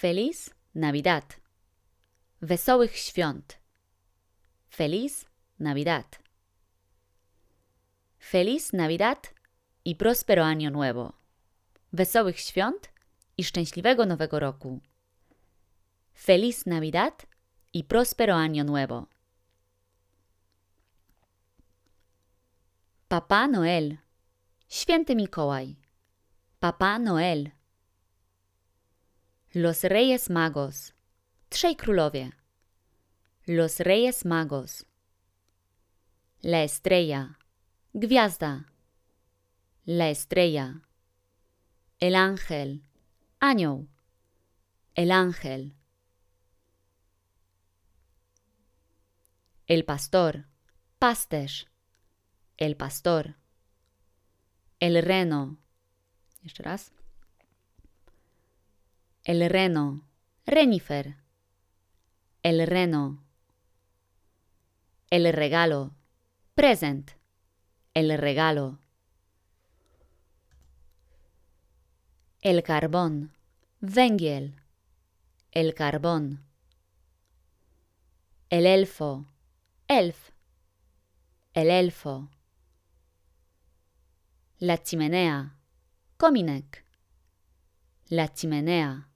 Feliz Navidad. Wesołych świąt. Feliz Navidad. Feliz Navidad i prospero año nuevo. Wesołych świąt i szczęśliwego nowego roku. Feliz Navidad y próspero año nuevo. Papá Noel. Święty Mikołaj. Papá Noel. Los Reyes Magos. Trzej królowie. Los Reyes Magos. La estrella. Gwiazda. La estrella. El ángel. Anioł. El ángel. El pastor. Pasterz. El pastor. El reno. Jeszcze raz. El reno. Renifer. El reno. El regalo. Present. El regalo. El carbón. Węgiel. El carbón. El elfo. Elf. El elfo. La chimenea. Kominek. La chimenea.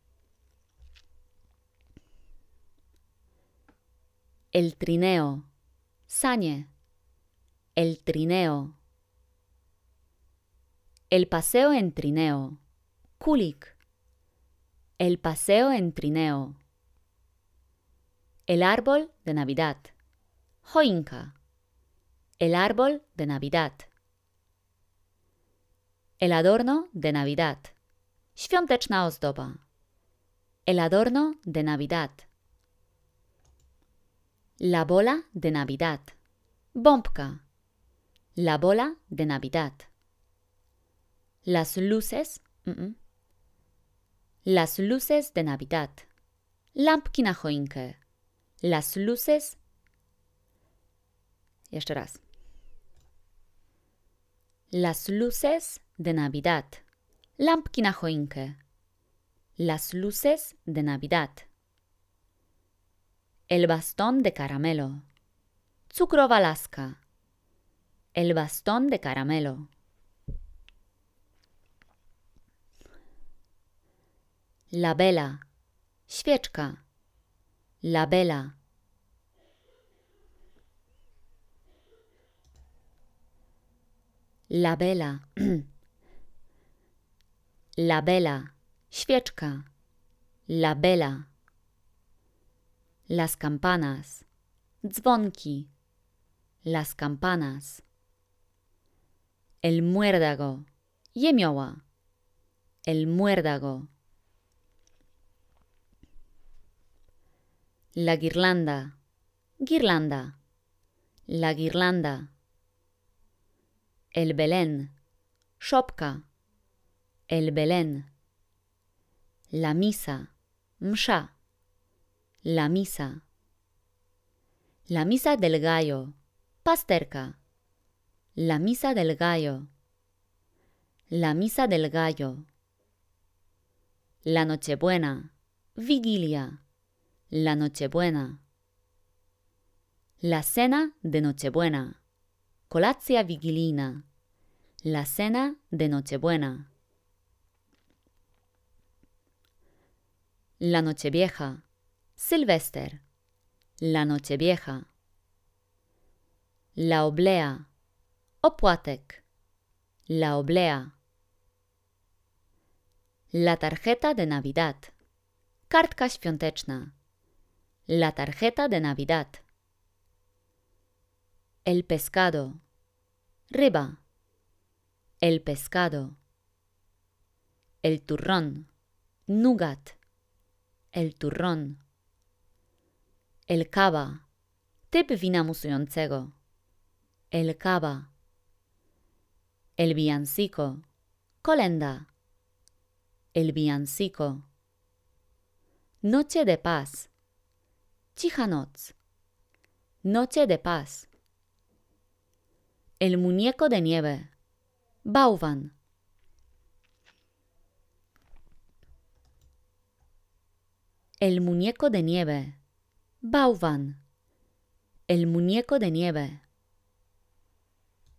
El trineo. Sañe. El trineo. El paseo en trineo. Kulik. El paseo en trineo. El árbol de Navidad. Joinka. El árbol de Navidad. El adorno de Navidad. Świąteczna ozdoba. El adorno de Navidad. La bola de Navidad. Bombka. La bola de Navidad. Las luces. Las luces de Navidad. Lampki na choinkę. Las luces. Jeszcze. Las luces de Navidad. Lampki na choinkę. Las luces de Navidad. El bastón de caramelo. Cukrowa laska. El bastón de caramelo. La vela. Świeczka. La vela. La vela. La vela. Świeczka. La vela. Las campanas. Dzwonki. Las campanas. El muérdago. Jemioła. El muérdago. La guirlanda. Guirlanda. La guirlanda. El Belén. Szopka. El Belén. La misa. Msza. La misa. La misa del gallo. Pasterka. La misa del gallo. La misa del gallo. La Nochebuena. Vigilia. La Nochebuena. La cena de Nochebuena. Colacja vigilina. La cena de Nochebuena. La Nochevieja. Silvester. La Nochevieja. La oblea. Opłatek. La oblea. La tarjeta de Navidad. Kartka świąteczna. La tarjeta de Navidad. El pescado. Riba. El pescado. El turrón. Nugat. El turrón. El cava. Typ wina. El cava. El villancico. Colenda. El villancico. Noche de paz. Noc. Noche de paz. El muñeco de nieve. Bauvan. El muñeco de nieve. Bauwan. El muñeco de nieve.